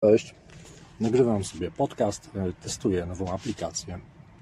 Cześć. Nagrywam sobie podcast, e, testuję nową aplikację.